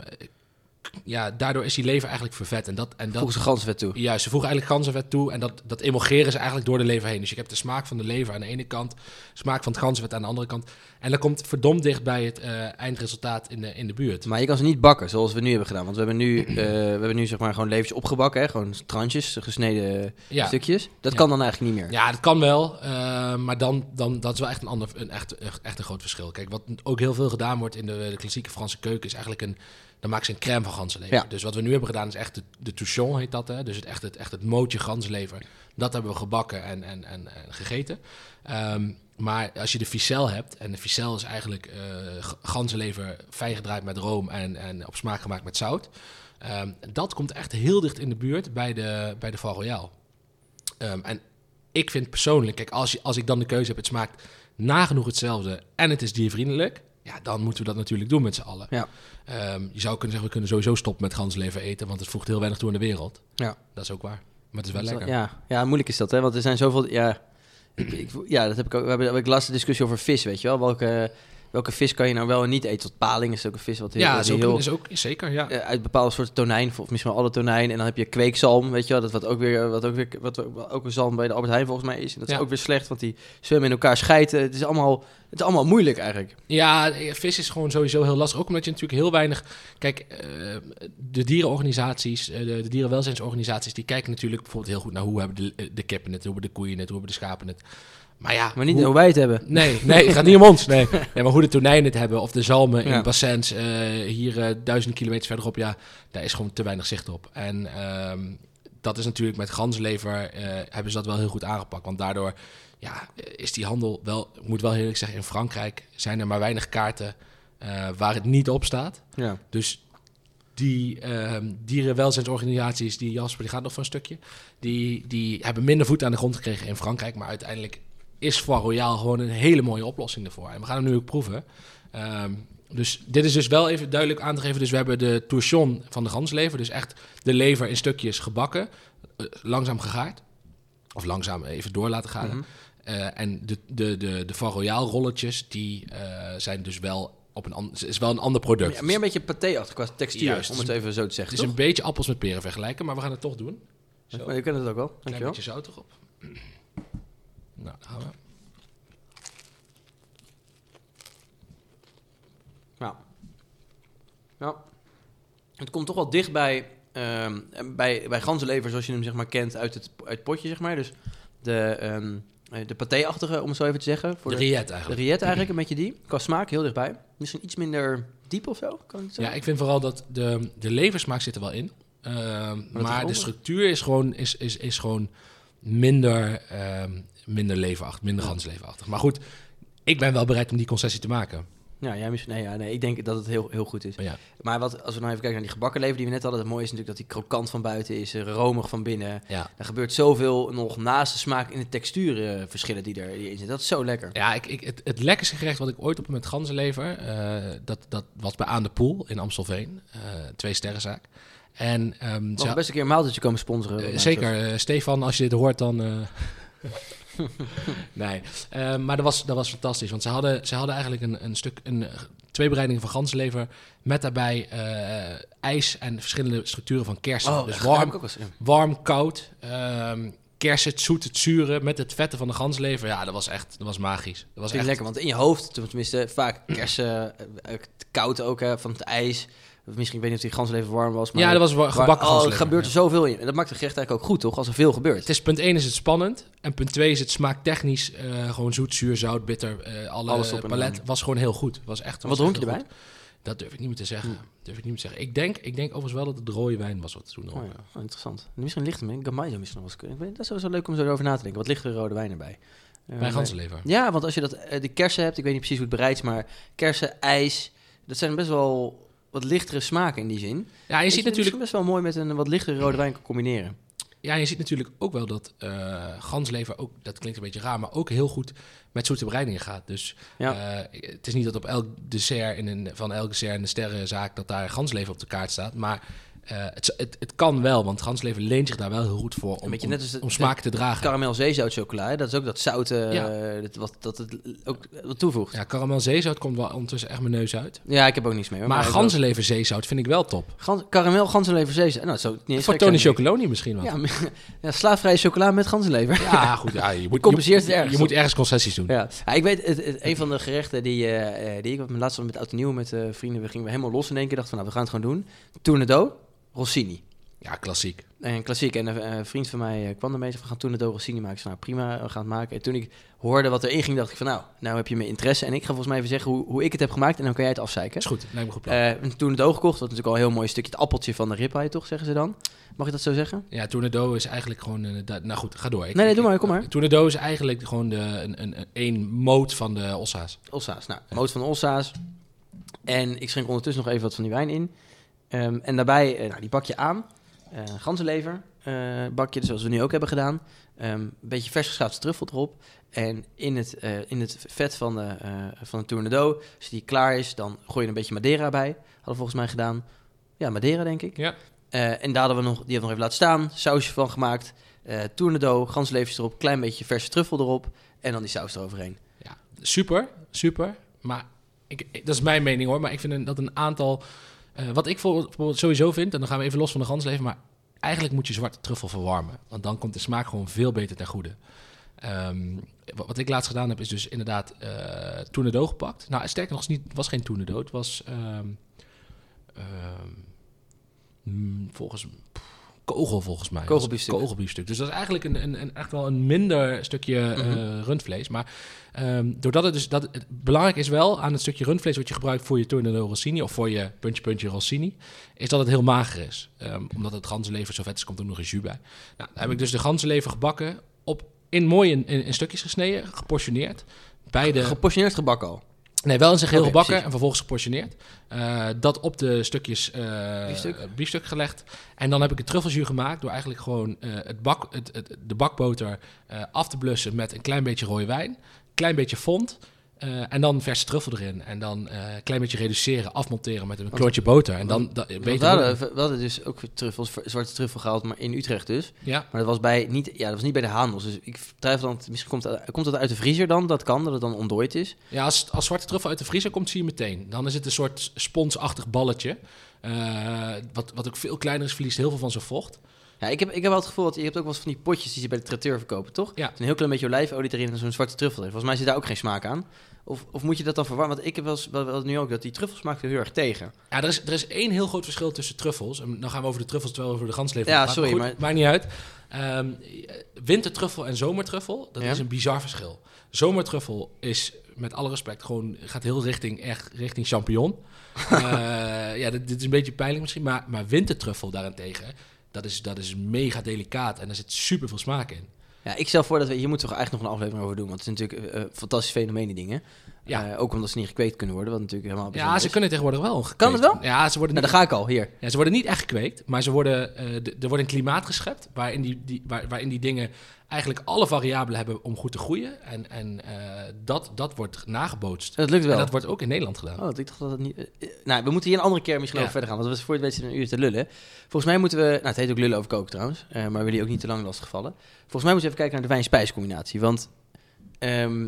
ja, daardoor is die lever eigenlijk vervet. En dat, en dat, de gansvet toe. Juist, ze voegen eigenlijk ganzenvet toe en dat, dat emulgeren ze eigenlijk door de lever heen. Dus je hebt de smaak van de lever aan de ene kant, smaak van het ganzenvet aan de andere kant. En dat komt verdomd dicht bij het eh, eindresultaat in de, in de buurt. Maar je kan ze niet bakken zoals we nu hebben gedaan. Want we hebben nu, eh, we hebben nu zeg maar gewoon levers opgebakken. Hè? Gewoon tranches, gesneden Ja. stukjes. Dat Ja. kan dan eigenlijk niet meer. Ja, dat kan wel, eh, maar dan, dan dat is wel echt een ander, een echt, echt een groot verschil. Kijk, wat ook heel veel gedaan wordt in de, de klassieke Franse keuken is eigenlijk een, dan maken ze een crème van ganzenlever. Ja. Dus wat we nu hebben gedaan is echt de, de touchon heet dat, hè? dus het echt het, echt het mootje ganzenlever. Dat hebben we gebakken en, en, en, en gegeten. Ehm, maar als je de ficelle hebt, en de ficelle is eigenlijk eh g- ganzenlever fijn gedraaid met room en, en op smaak gemaakt met zout. Ehm, dat komt echt heel dicht in de buurt bij de, bij de Val Royale. Ehm, en ik vind persoonlijk, kijk, als, je, als ik dan de keuze heb, het smaakt nagenoeg hetzelfde en het is diervriendelijk, ja, dan moeten we dat natuurlijk doen met z'n allen. Ja. Ehm, je zou kunnen zeggen, we kunnen sowieso stoppen met ganslever eten, want het voegt heel weinig toe aan de wereld. Ja. Dat is ook waar. Maar het is wel lekker. dat- Ja, ja, moeilijk is dat, hè? Want er zijn zoveel. Ja, ik, ik- ja dat heb ik ook. We hebben, heb ik laatst een discussie over vis, weet je wel? Welke, welke vis kan je nou wel en niet eten? Tot paling is ook een vis wat heel, Ja, is ook, heel is ook zeker, ja. eh, uit bepaalde soorten tonijn, of misschien wel alle tonijn. En dan heb je kweekzalm, weet je wel? Dat wat ook weer, wat ook weer, wat ook een zalm bij de Albert Heijn volgens mij is. En dat Ja. is ook weer slecht, want die zwemmen in elkaar schijten. Het is allemaal, het is allemaal moeilijk eigenlijk. Ja, eh, vis is gewoon sowieso heel lastig. Ook omdat je natuurlijk heel weinig... Kijk, eh, de dierenorganisaties, de, dierenwelzijnsorganisaties... die kijken natuurlijk bijvoorbeeld heel goed naar hoe hebben de, de kippen het... hoe hebben de koeien het, hoe hebben de schapen het. Maar ja... Maar niet hoe- hoe wij het hebben. Nee, nee, het gaat niet om ons. Nee. nee, maar hoe de tonijnen het hebben of de zalmen in Ja. bassins eh, hier eh, duizenden kilometers verderop, ja, daar is gewoon te weinig zicht op. En ehm, dat is natuurlijk met ganslever eh, hebben ze dat wel heel goed aangepakt, want daardoor ja, is die handel wel, ik moet wel eerlijk zeggen, in Frankrijk zijn er maar weinig kaarten waar het niet op staat. Ja. Dus die ehm dierenwelzijnsorganisaties, die Jasper, die gaat nog voor een stukje, die, die hebben minder voet aan de grond gekregen in Frankrijk. Maar uiteindelijk is Foie Royal gewoon een hele mooie oplossing ervoor. En we gaan hem nu ook proeven. Ehm, dus dit is dus wel even duidelijk aan te geven. Dus we hebben de touchon van de ganslever. Dus echt de lever in stukjes gebakken, eh, langzaam gegaard. Of langzaam even door laten gaan. Mhm. Eh, en de, de, de, de rolletjes, die eh, zijn dus wel op een ander, is wel een ander product. Meer, meer een beetje paté-achtig qua textuur, Juist. om het even zo te zeggen. Het is een beetje appels met peren vergelijken, maar we gaan het toch doen. Zo, Maar je kent het ook wel, klein dankjewel. beetje zout erop. Nou, gaan we. Ja. Ja. Het komt toch wel dicht bij, ehm, bij, bij ganzenlever zoals je hem zeg maar kent uit het, uit het potje, zeg maar. Dus de, eh, de paté-achtige, om het zo even te zeggen. Voor De de, riet de eigenlijk. riet eigenlijk, een beetje die. Qua smaak heel dichtbij. Misschien iets minder diep of zo, kan ik het Ja, zeggen? ik vind vooral dat de, de leversmaak zit er wel in. Ehm, wat maar de structuur is gewoon, is, is, is gewoon minder, ehm, minder leverachtig, minder Ja. gansleverachtig. Maar goed, ik ben wel bereid om die concessie te maken. Ja, jij misschien, nee, ja, nee, ik denk dat het heel, heel goed is. Maar ja, Maar wat, als we nou even kijken naar die gebakken lever die we net hadden. Het mooie is natuurlijk dat die krokant van buiten is, eh, romig van binnen. ja. Er gebeurt zoveel nog naast de smaak in de textuurverschillen die erin zitten. Dat is zo lekker. ja ik, ik, het, het lekkerste gerecht wat ik ooit op met ganzenlever, eh, dat, dat was bij Aan de Poel in Amstelveen. eh twee sterrenzaak. En ehm, Mag ze- best een keer een maaltijdje komen sponsoren. Eh, zeker, eh, Stefan, als je dit hoort, dan. eh, nee, Eh, maar dat was, dat was fantastisch. Want ze hadden, ze hadden eigenlijk een, een stuk, een, twee bereidingen van ganzenlever. Met daarbij ijs en verschillende structuren van kersen. Oh, dus warm, ja. warm, koud. ehm kersen, het zoet, het zure. Met het vette van de ganzenlever. Ja, dat was echt dat was magisch. Dat was echt lekker, want in je hoofd, tenminste vaak kersen, koud ook hè, van het ijs. Misschien, ik weet niet of die ganzenlever warm was. Maar Ja, dat was wa- maar- gebakken oh, er ganzenlever, gebeurt er ja. zoveel in. En dat maakt het gerecht eigenlijk ook goed, toch? Als er veel gebeurt. Het is, punt 1 is het spannend. En punt 2 is het smaaktechnisch eh gewoon zoet, zuur, zout, bitter. eh alle Alles op palet was gewoon heel goed. Was echt, was wat dronk je erbij? goed. Dat durf ik niet meer te zeggen. Hm. Durf ik niet meer te zeggen. Ik denk, ik denk overigens wel dat het de rode wijn was wat toen Oh, dronken. ja. oh, interessant. Misschien ligt hem in. Gamaizo misschien nog wel weet- Dat is sowieso leuk om zo over na te denken. Wat ligt er rode wijn erbij? Eh, Bij ganzenlever. Ja, want als je dat, eh, de kersen hebt, ik weet niet precies hoe het bereid is, maar kersen, ijs, dat zijn best wel wat lichtere smaken in die zin. Ja, je ziet natuurlijk, best wel mooi met een wat lichtere rode wijn kan combineren. ja, je ziet natuurlijk ook wel dat eh ganslever ook, dat klinkt een beetje raar, maar ook heel goed met zoete bereidingen gaat. Dus Ja. eh, het is niet dat op elk dessert in een, van elk dessert in de sterrenzaak dat daar ganslever op de kaart staat, maar eh, het, het, het kan wel, want ganslever leent zich daar wel heel goed voor om, om, net als het- om smaak te dragen. Karamel zeezout chocola, dat is ook dat zoute, Ja. eh, dat, wat, dat het ook wat toevoegt. Ja, Ja, karamel zeezout komt wel ondertussen echt mijn neus uit. ik heb ook niets mee. Maar ganzenlever zeezout vind ik wel top. Gans, karamel, ganzenlever zeezout. Nou, zo, niet Voor Tony. Chocoloni misschien wel. Ja, ja, slaafvrije chocola met ganzenlever. Ja, goed. Ja, je moet, Compenseert je, ergens Je moet ergens concessies doen. Ja. Ja, ik weet, het, een van de gerechten die, eh, die ik laatst met oud en nieuw met vrienden, we gingen we helemaal los in één keer. dachten van, nou, we gaan het gewoon doen. Tournedo, Rossini. Ja, klassiek. En klassiek. En een eh, vriend van mij eh, kwam ermee. Van, we gaan Tournedo Rossini maken. Ik zei, nou prima, we gaan het maken. En toen ik hoorde wat erin ging, dacht ik van, nou, nou heb je mijn interesse. En ik ga volgens mij even zeggen hoe, hoe ik het heb gemaakt. En dan kan jij het afzeiken. Is goed. Lijkt me goed plan. Eh een Tournedo gekocht. Wat natuurlijk al een heel mooi stukje het appeltje van de ribeye, toch, zeggen ze dan. Mag ik dat zo zeggen? ja, Tornado is eigenlijk gewoon... eh, nou goed, ga door. Ik- Nee, nee, doe maar, kom maar. Tornado is eigenlijk gewoon de, een, een, een, een moot van de ossa's. Ossa's. Nou, moot van de Ossa's. En ik schenk ondertussen nog even wat van die wijn in. Ehm, en daarbij, eh, nou, die bak je aan. Eh ganzenlever eh bakje, zoals we nu ook hebben gedaan. Ehm, een beetje vers geschaafde truffel erop. En in het, in het vet van de, van de tournedo, als die klaar is, dan gooi je een beetje Madeira bij. Hadden we volgens mij gedaan. Ja, Madeira denk ik. Ja. En daar hadden we nog, die hebben we nog even laten staan. Sausje van gemaakt. Eh tournedo, ganslevers erop, klein beetje verse truffel erop. En dan die saus eroverheen. Ja, super, super. Maar ik, ik- dat is mijn mening hoor. Maar ik vind dat een aantal... eh, wat ik voor- sowieso vind, en dan gaan we even los van de gansleven... maar eigenlijk moet je zwarte truffel verwarmen. Want dan komt de smaak gewoon veel beter ten goede. Ehm, wat, ik laatst gedaan heb, is dus inderdaad tournedo gepakt. Nou, sterker nog, het was geen tournedo. Het was ehm, ehm, mm, volgens... Kogel volgens mij. Kogelbiefstuk. Kogelbiefstuk. Dus dat is eigenlijk een, een, een, echt wel een minder stukje eh, Mhm. rundvlees. Maar Ehm, doordat het dus dat het belangrijk is wel aan het stukje rundvlees wat je gebruikt voor je tornado rossini of voor je puntje puntje rossini, is dat het heel mager is. Ehm, omdat het ganzenlever zo vet is, komt er nog een jus bij. Nou, dan heb ik dus de ganzenlever gebakken, op in mooi in, in, in stukjes gesneden, geportioneerd. Bij de, Geportioneerd gebak al. Nee, wel in zijn geheel gebakken en vervolgens geportioneerd. Eh, dat op de stukjes eh, Biefstuk? biefstuk gelegd. En dan heb ik het truffeljus gemaakt door eigenlijk gewoon eh, het bak, het, het, de bakboter af te blussen met een klein beetje rode wijn, klein beetje fond. Eh, en dan verse truffel erin. En dan eh, een klein beetje reduceren, afmonteren met een klontje boter. En dan weet we, hadden, we hadden dus ook truffels, zwarte truffel gehaald, maar in Utrecht dus. Ja, Maar dat was, bij, niet, ja, dat was niet bij de handels. Dus ik twijfel dan, misschien komt, dat- komt dat uit de vriezer dan? Dat kan, dat het dan ontdooid is. Ja, als, als zwarte truffel uit de vriezer komt, zie je meteen. Dan is het een soort sponsachtig balletje. eh, wat, wat ook veel kleiner is, verliest heel veel van zijn vocht. Ja, ik heb, ik heb wel het gevoel dat je hebt ook wel eens van die potjes die ze bij de traiteur verkopen, toch? Ja. Een heel klein beetje olijfolie erin en zo'n zwarte truffel erin. Volgens mij zit daar ook geen smaak aan. Of, of moet je dat dan verwarmen? Want ik heb wel, eens- wel, wel nu ook dat die truffelsmaak veel heel erg tegen. Ja, er is, er is één heel groot verschil tussen truffels. En dan gaan we over de truffels terwijl we over de ganslever Ja, sorry, goed, maar- maakt niet uit. Ehm, wintertruffel en zomertruffel, dat Ja. is een bizar verschil. Zomertruffel is, met alle respect, gewoon gaat heel richting, echt richting champignon. Eh, ja, dit, dit is een beetje pijnlijk misschien, maar, maar wintertruffel daarentegen, dat is, dat is mega delicaat en daar zit super veel smaak in. Ja, ik stel voor dat we... Hier moeten we eigenlijk nog een aflevering over doen. Want het is natuurlijk eh, fantastisch fenomeen, die dingen. Ja. Eh, ook omdat ze niet gekweekt kunnen worden, wat natuurlijk helemaal Ja, ze is. kunnen tegenwoordig wel gekweekt. Kan het wel? Ja, ze worden Nou, daar ga ik al, hier. ja, ze worden niet echt gekweekt, maar ze worden, eh, de- er wordt een klimaat geschept waarin die, die, waar, waarin die dingen eigenlijk alle variabelen hebben om goed te groeien. En, en eh, dat, dat wordt nagebootst. Dat lukt wel. En dat wordt ook in Nederland gedaan. Oh, ik dacht dat het niet... nou, we moeten hier een andere keer misschien Ja. over verder gaan. Want we voor het weten een uur te lullen. Volgens mij moeten we... Nou, het heet ook lullen over koken trouwens. maar we willen ook niet te lang lastigvallen. Volgens mij moeten we even kijken naar de wijn-spijscombinatie. Want... ehm,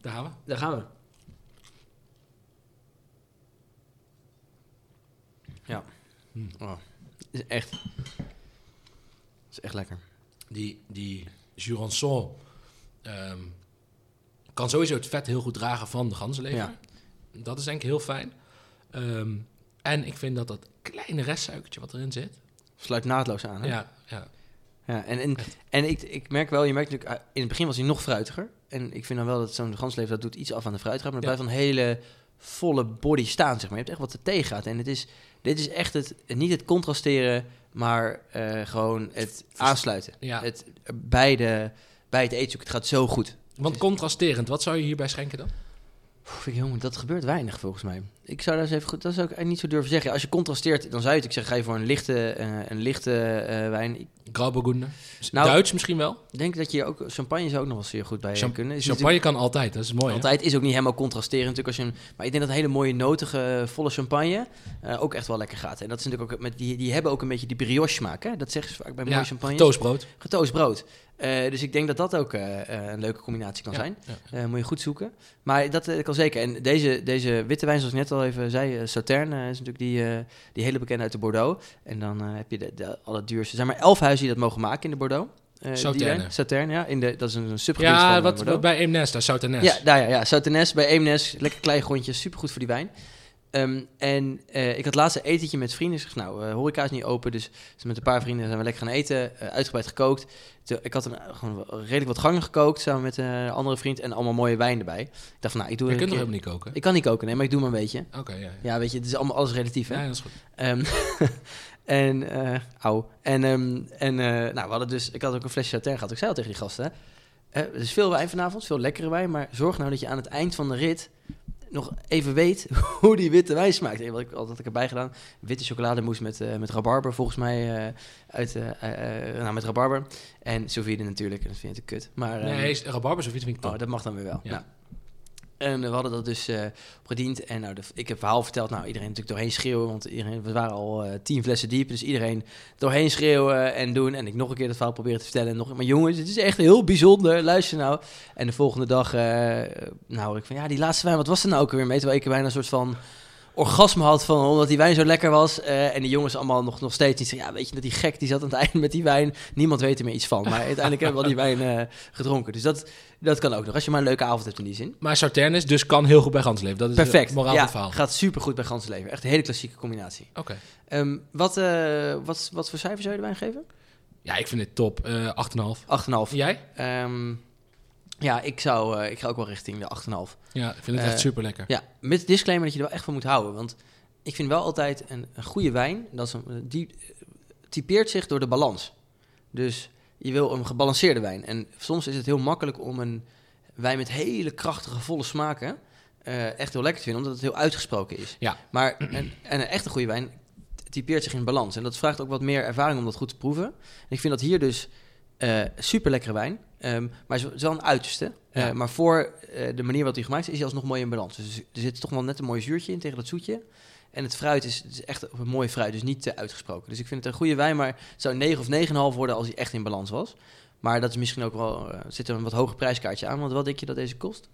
Daar gaan we. daar gaan we. Ja. Hmm. Oh, is echt... is echt lekker. Die, die Jurançon ehm, kan sowieso het vet heel goed dragen van de ganzenlever. Ja. Dat is denk ik heel fijn. Ehm, en ik vind dat dat kleine restsuikertje wat erin zit. Sluit naadloos aan, hè? Ja, ja. Ja, en, en, Echt. en ik, ik merk wel, je merkt natuurlijk, ah, in het begin was hij nog fruitiger. En ik vind dan wel dat zo'n ganslever, dat doet iets af aan de fruitigheid. Maar het Ja. blijft een hele volle body staan, zeg maar. Je hebt echt wat er tegen gaat. En het is, dit is echt het, niet het contrasteren, maar eh, gewoon het aansluiten. ja. Het, bij, de, bij het eetzoek, het gaat zo goed. Want contrasterend, wat zou je hierbij schenken dan? Oef, ik, jongen, dat gebeurt weinig volgens mij. Ik zou daar eens even goed, dat zou ik eigenlijk niet zo durven zeggen. Als je contrasteert, dan zou je natuurlijk zeggen, ga je voor een lichte, eh, een lichte eh, wijn. Ik Grauburgunder? Nou- Duits misschien wel? denk dat je ook, champagne zou ook nog wel zeer goed bij Cham- kunnen. Is Champagne kan altijd, dat is mooi. hè? Altijd is ook niet helemaal contrasterend natuurlijk als je hem, maar ik denk dat een hele mooie notige volle champagne eh, ook echt wel lekker gaat. En dat is natuurlijk ook met die die hebben ook een beetje die brioche smaak, hè? Dat zeggen ze vaak bij mooie champagne. toastbrood. Getoast brood. Eh, dus ik denk dat dat ook eh, eh, een leuke combinatie kan Ja, zijn. ja. Eh, moet je goed zoeken. Maar dat eh, kan zeker. En deze, deze witte wijn, zoals ik net al even zei, eh, Sauterne eh, is natuurlijk die, eh, die hele bekende uit de Bordeaux. En dan eh, heb je de, de allerduurste. Er zijn maar elf huizen die dat mogen maken in de Bordeaux. Die Sauterne. ja. In de, dat is een, subgebied Ja, van wat, wat bij Eemnes, daar Souternes. Ja, daar, ja, ja. Souternes bij Eemnes. Lekker klein grondje, supergoed voor die wijn. Ehm, en eh, ik had laatst een etentje met vrienden. Ik zeg, nou, eh, horeca is niet open, dus, dus met een paar vrienden zijn we lekker gaan eten. eh, uitgebreid gekookt. Toen- ik had een, gewoon redelijk wat gangen gekookt, samen met een andere vriend. En allemaal mooie wijn erbij. Ik dacht van, nou, ik doe Je kunt toch helemaal niet koken? Ik kan niet koken, nee, maar ik doe maar een beetje. Oké, ja. ja. Ja, weet je, het is allemaal alles relatief, hè? Ja, dat is goed. Ehm, en, au. En, ehm, en nou, we hadden dus, ik had ook een flesje Sauternes gehad. Ik zei al tegen die gasten, hè. Is veel wijn vanavond, veel lekkere wijn. Maar zorg nou dat je aan het eind van de rit nog even weet hoe die witte wijn smaakt. En wat ik altijd erbij gedaan, witte chocolademousse met, eh, met rabarber, volgens mij, eh, uit, eh, nou, met rabarber. En sous natuurlijk, en dat vind ik kut. Maar, ehm, Nee, rabarber zo vind ik top. Oh, dat mag dan weer wel. Ja. Ja. En we hadden dat dus eh opgediend. En nou, de, ik heb het verhaal verteld. Nou, iedereen natuurlijk doorheen schreeuwen. Want iedereen, we waren al eh, tien flessen diep. Dus iedereen doorheen schreeuwen en doen. En ik nog een keer het verhaal proberen te vertellen. En nog, maar jongens, het is echt heel bijzonder. Luister nou. En de volgende dag, eh, nou, ik van ja, die laatste wijn, wat was er nou ook weer mee? Terwijl ik bijna een soort van orgasme had van omdat die wijn zo lekker was. Eh, en die jongens allemaal nog, nog steeds niet zeggen, ja, weet je dat die gek die zat aan het einde met die wijn. Niemand weet er meer iets van. Maar uiteindelijk hebben we wel die wijn eh, gedronken. Dus dat, dat kan ook nog. Als je maar een leuke avond hebt in die zin. Maar Sauternes dus kan heel goed bij gansleven. Dat is Perfect. moraal ja, het verhaal. gaat super goed bij Gansleven. Echt een hele klassieke combinatie. Oké. Ehm, wat, eh, wat, wat voor cijfer zou je de wijn geven? Ja, ik vind het top. Eh 8,5. 8,5. Jij? Ehm, ja, ik, zou, eh, ik ga ook wel richting de 8,5. Ja, ik vind het Eh, echt super lekker. Ja, met disclaimer dat je er wel echt van moet houden. Want ik vind wel altijd een, een goede wijn, dat is een, die eh, typeert zich door de balans. Dus je wil een gebalanceerde wijn. En soms is het heel makkelijk om een wijn met hele krachtige, volle smaken eh, echt heel lekker te vinden, omdat het heel uitgesproken is. Ja. Maar een, en een echte goede wijn typeert zich in balans. En dat vraagt ook wat meer ervaring om dat goed te proeven. En ik vind dat hier dus eh super lekkere wijn. Ehm, maar het is wel een uiterste. Eh, maar voor eh, de manier waarop hij gemaakt is, is hij alsnog mooi in balans. Dus er zit toch wel net een mooi zuurtje in tegen dat zoetje. En het fruit is, het is echt een mooi fruit, dus niet te uitgesproken. Dus ik vind het een goede wijn, maar het zou een 9 of 9,5 worden als hij echt in balans was. Maar dat is misschien ook wel, eh, zit er een wat hoger prijskaartje aan. Want wat denk je dat deze kost?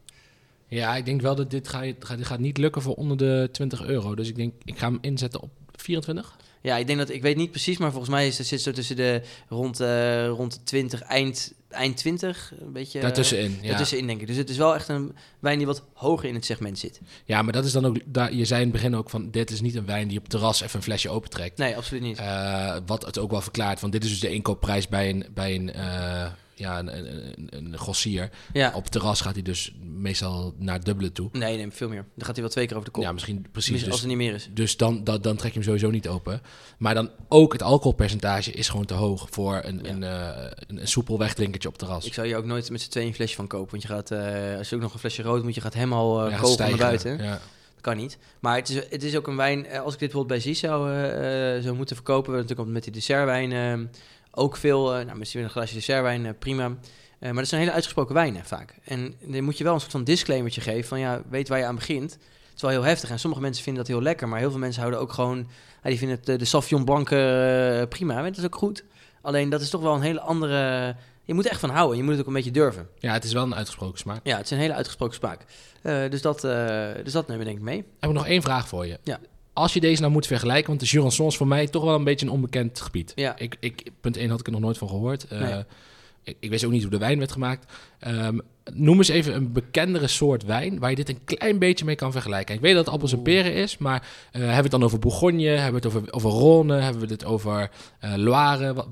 Ja, ik denk wel dat dit gaat, dit gaat niet lukken voor onder de 20 euro. Dus ik denk, ik ga hem inzetten op 24. Ja, ik denk dat ik weet niet precies, maar volgens mij is zit zo tussen de rond, eh rond de 20, eind, eind 20, een beetje. Daartussenin, ja. Daartussenin denk ik. Dus het is wel echt een wijn die wat hoger in het segment zit. Ja, maar dat is dan ook... Daar, je zei in het begin ook van... Dit is niet een wijn die op het terras even een flesje opentrekt. Nee, absoluut niet. Eh, wat het ook wel verklaart. Want dit is dus de inkoopprijs bij een... Bij een eh, ja, een, een, een, grossier. ja. Op het terras gaat hij dus meestal naar dubbele toe. Nee, nee, veel meer. Dan gaat hij wel twee keer over de kop. Ja, misschien precies. Tenminste, als Dus, er niet meer is. dus dan, dan, dan trek je hem sowieso niet open. Maar dan ook het alcoholpercentage is gewoon te hoog voor een, Ja. een, eh, een, een soepel wegdrinkertje op het terras. Ik zou hier ook nooit met z'n tweeën een flesje van kopen. Want je gaat, eh, als je ook nog een flesje rood moet, je gaat helemaal gaat kogel naar buiten. Ja. Dat kan niet. Maar het is, het is ook een wijn, als ik dit bijvoorbeeld bij Zies zou, zou moeten verkopen, we natuurlijk met die dessertwijn ook veel, eh, nou misschien een glaasje dessertwijn, eh, prima. Eh, maar dat zijn hele uitgesproken wijnen vaak. En dan moet je wel een soort van disclaimertje geven van ja, weet waar je aan begint. Het is wel heel heftig en sommige mensen vinden dat heel lekker, maar heel veel mensen houden ook gewoon, die vinden het, de Sauvignon Blanc prima, dat is ook goed. Alleen dat is toch wel een hele andere, je moet er echt van houden, je moet het ook een beetje durven. ja, het is wel een uitgesproken smaak. Ja, het is een hele uitgesproken smaak. Dus, dat, dus dat nemen we denk ik mee. Heb ik nog één vraag voor je. Ja. Als je deze nou moet vergelijken, want de Jurançon is voor mij toch wel een beetje een onbekend gebied. Ja. Ik, ik, punt 1 had ik er nog nooit van gehoord. Eh, Nee. ik, ik wist ook niet hoe de wijn werd gemaakt. Ehm, noem eens even een bekendere soort wijn waar je dit een klein beetje mee kan vergelijken. Ik weet dat het appels en peren is, maar eh, hebben we het dan over Bourgogne? Hebben we het over, over Rhône? Hebben we het over eh, Loire? Wat,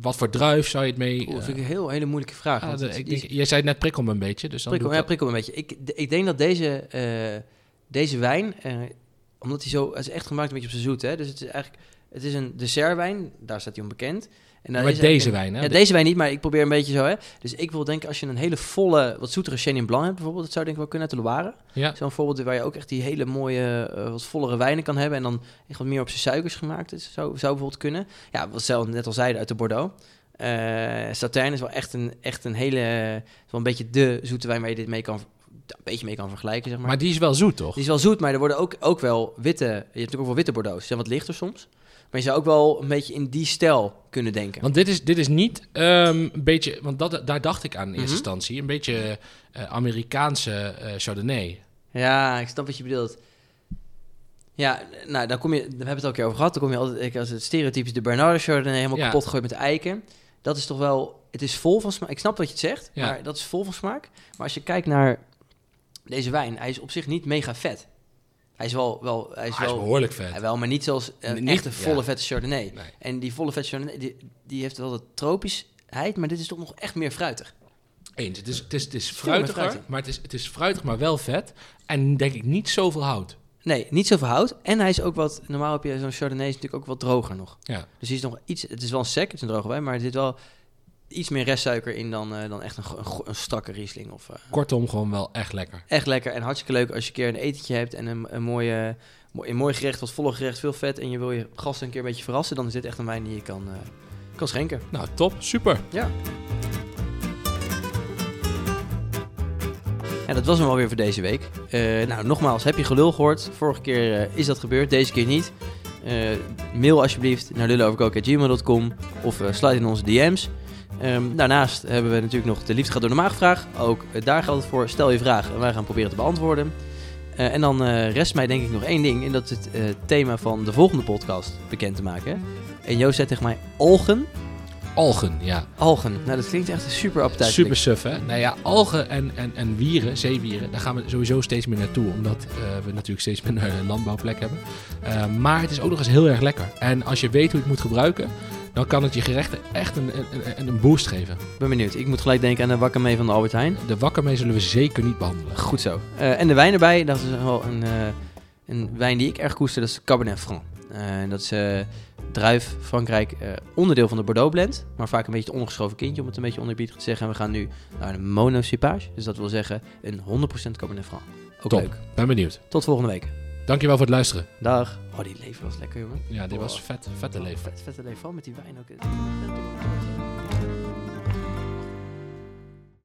wat voor druif zou je het mee... Oeh, dat vind ik een heel hele moeilijke vraag. de- het ik is- jij zei het net prikkel me een beetje, dus dan prikkel, ja, prikkel een beetje. Ik, ik denk dat deze, deze wijn, omdat hij zo, het is echt gemaakt een beetje op zijn zoet, hè. Dus het is eigenlijk, het is een dessertwijn, daar staat hij onbekend. En dan Maar is deze wijn, hè? Ja, deze wijn niet, maar ik probeer een beetje zo, hè. Dus ik wil denken, als je een hele volle, wat zoetere Chenin Blanc hebt bijvoorbeeld, dat zou denk ik wel kunnen uit de Loire. Ja. Zo'n voorbeeld waar je ook echt die hele mooie, eh, wat vollere wijnen kan hebben en dan echt wat meer op zijn suikers gemaakt is. Zou, zou bijvoorbeeld kunnen. Ja, wat ze net al zeiden, uit de Bordeaux. Eh Sauternes is wel echt een, echt een hele, wel een beetje de zoete wijn waar je dit mee kan, een beetje mee kan vergelijken, zeg maar. Maar die is wel zoet, toch? Die is wel zoet, maar er worden ook, ook wel witte, je hebt natuurlijk ook wel witte Bordeaux. Ze zijn wat lichter soms. Maar je zou ook wel een beetje in die stijl kunnen denken. Want dit is, dit is niet ehm, een beetje, want dat, daar dacht ik aan in eerste Mhm. instantie, een beetje eh, Amerikaanse eh, Chardonnay. Ja, ik snap wat je bedoelt. Ja, nou, dan kom je, daar hebben we het al een keer over gehad. Dan kom je altijd, ik- als het stereotypisch de Bernardo Chardonnay helemaal Ja. kapot gegooid met de eiken. Dat is toch wel, het is vol van smaak. Ik snap wat je het zegt, Ja. maar dat is vol van smaak. Maar als je kijkt naar deze wijn, hij is op zich niet mega vet. Hij is wel, wel hij is Ah, Hij is wel, behoorlijk vet. hij wel, maar niet zoals een Niet- echte ja. volle vette Chardonnay. Nee. En die volle vette Chardonnay, die, die heeft wel de tropischheid, maar dit is toch nog echt meer fruitig. Eens. Het is, het is, het is fruitiger, fruitig. maar het is, het is fruitig, maar wel vet. En denk ik niet zoveel hout. Nee, niet zoveel hout. En hij is ook wat, normaal heb je zo'n Chardonnay is natuurlijk ook wat droger nog. Ja. Dus die is nog iets, het is wel een sec, het is een droge wijn, maar er zit wel iets meer restsuiker in dan, eh, dan echt een, een, strakke Riesling. Of, eh, Kortom, gewoon wel echt lekker. echt lekker en hartstikke leuk als je een keer een etentje hebt en een, een, mooie, mooi- een mooi gerecht, wat volle gerecht, veel vet en je wil je gasten een keer een beetje verrassen, dan is dit echt een wijn die je kan, eh, kan schenken. Nou, top. Super. Ja. Ja, dat was hem alweer voor deze week. Nou, nogmaals, heb je gelul gehoord? Vorige keer is dat gebeurd, deze keer niet. Mail alsjeblieft naar lulloverkoken.gmail.com of sluit in onze DM's. Ehm, daarnaast hebben we natuurlijk nog de liefde gaat door de maagvraag. Ook daar geldt het voor. Stel je vraag en wij gaan proberen te beantwoorden. Eh, en dan eh, rest mij denk ik nog één ding. En dat is het eh, thema van de volgende podcast bekend te maken. En Joost zei tegen mij, algen. Algen, ja. Algen. Nou, dat klinkt echt super appetijtelijk. Super suf, hè? Nou ja, algen en, en, en wieren, zeewieren, daar gaan we sowieso steeds meer naartoe. Omdat we natuurlijk steeds minder landbouwplek hebben. Maar het is ook nog eens heel erg lekker. En als je weet hoe je het moet gebruiken, dan kan het je gerechten echt een, een, een- boost geven. Ik ben benieuwd. Ik moet gelijk denken aan de wakkermee van de Albert Heijn. De wakkermee zullen we zeker niet behandelen. Goed zo. Eh, en de wijn erbij, dat is wel een, eh, een wijn die ik erg koester, dat is Cabernet Franc. Eh, dat is druif, Frankrijk, onderdeel van de Bordeaux blend. Maar vaak een beetje het ongeschoven kindje, om het een beetje onerbiedig te zeggen. En we gaan nu naar een monocipage. Dus dat wil zeggen een 100% Cabernet Franc. Ook Top. leuk. Ben benieuwd. Tot volgende week. Dankjewel voor het luisteren. Dag. Oh, die lever was lekker, jongen. Ja, Oh. was vet, vette leven. Vet, vette lever, vooral met die wijn ook.